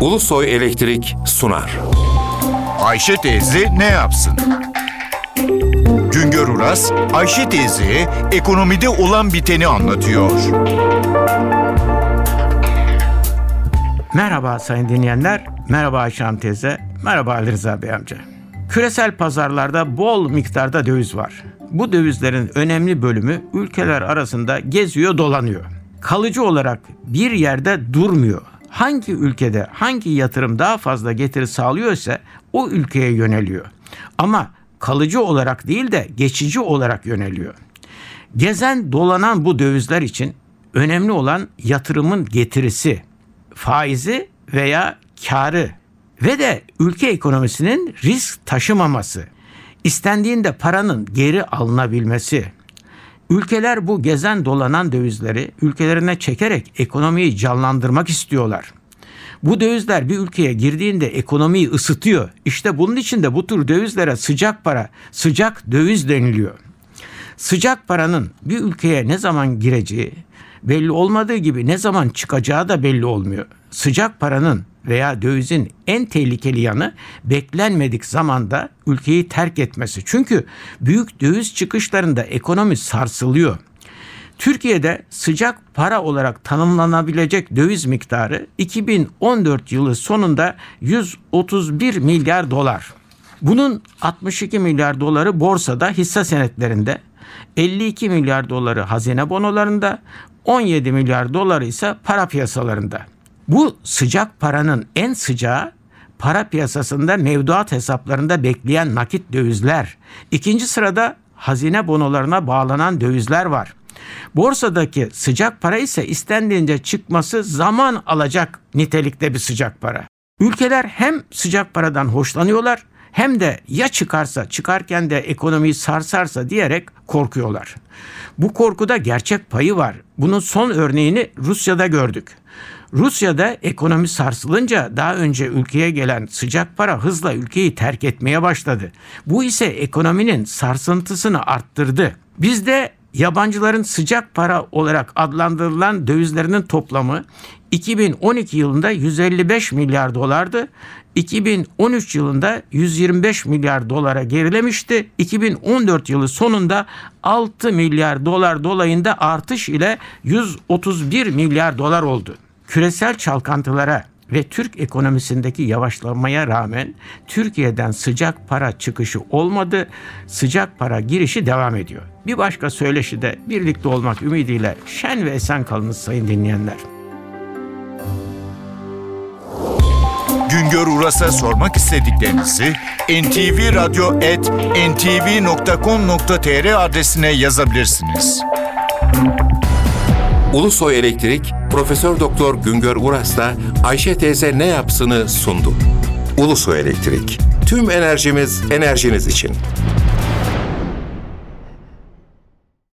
Ulusoy Elektrik sunar. Ayşe teyze ne yapsın? Güngör Uras, Ayşe teyze ekonomide olan biteni anlatıyor. Merhaba sayın dinleyenler, merhaba Ayşe Hanım teyze, merhaba Ali Rıza Bey amca. Küresel pazarlarda bol miktarda döviz var. Bu dövizlerin önemli bölümü ülkeler arasında geziyor dolanıyor. Kalıcı olarak bir yerde durmuyor. Hangi ülkede hangi yatırım daha fazla getiri sağlıyorsa o ülkeye yöneliyor. Ama kalıcı olarak değil de geçici olarak yöneliyor. Gezen dolanan bu dövizler için önemli olan yatırımın getirisi, faizi veya karı ve de ülke ekonomisinin risk taşımaması, istendiğinde paranın geri alınabilmesi. Ülkeler bu gezen dolanan dövizleri ülkelerine çekerek ekonomiyi canlandırmak istiyorlar. Bu dövizler bir ülkeye girdiğinde ekonomiyi ısıtıyor. İşte bunun için de bu tür dövizlere sıcak para, sıcak döviz deniliyor. Sıcak paranın bir ülkeye ne zaman gireceği belli olmadığı gibi ne zaman çıkacağı da belli olmuyor. Sıcak paranın veya dövizin en tehlikeli yanı beklenmedik zamanda ülkeyi terk etmesi. Çünkü büyük döviz çıkışlarında ekonomi sarsılıyor. Türkiye'de sıcak para olarak tanımlanabilecek döviz miktarı 2014 yılı sonunda 131 milyar dolar. Bunun 62 milyar doları borsada hisse senetlerinde, 52 milyar doları hazine bonolarında, 17 milyar doları ise para piyasalarında. Bu sıcak paranın en sıcağı para piyasasında mevduat hesaplarında bekleyen nakit dövizler. İkinci sırada hazine bonolarına bağlanan dövizler var. Borsadaki sıcak para ise istendiğince çıkması zaman alacak nitelikte bir sıcak para. Ülkeler hem sıcak paradan hoşlanıyorlar hem de ya çıkarsa çıkarken de ekonomiyi sarsarsa diyerek korkuyorlar. Bu korkuda gerçek payı var. Bunun son örneğini Rusya'da gördük. Rusya'da ekonomi sarsılınca daha önce ülkeye gelen sıcak para hızla ülkeyi terk etmeye başladı. Bu ise ekonominin sarsıntısını arttırdı. Bizde yabancıların sıcak para olarak adlandırılan dövizlerinin toplamı 2012 yılında 155 milyar dolardı. 2013 yılında 125 milyar dolara gerilemişti. 2014 yılı sonunda 6 milyar dolar dolayında artış ile 131 milyar dolar oldu. Küresel çalkantılara ve Türk ekonomisindeki yavaşlamaya rağmen Türkiye'den sıcak para çıkışı olmadı, sıcak para girişi devam ediyor. Bir başka söyleşi de birlikte olmak ümidiyle şen ve esen kalınız sayın dinleyenler. Güngör Uras'a sormak istediklerinizi ntvradio.ntv.com.tr adresine yazabilirsiniz. Ulusoy Elektrik Profesör Doktor Güngör Uras'la Ayşe teyze ne yapsını sundu. Ulusoy Elektrik. Tüm enerjimiz enerjiniz için.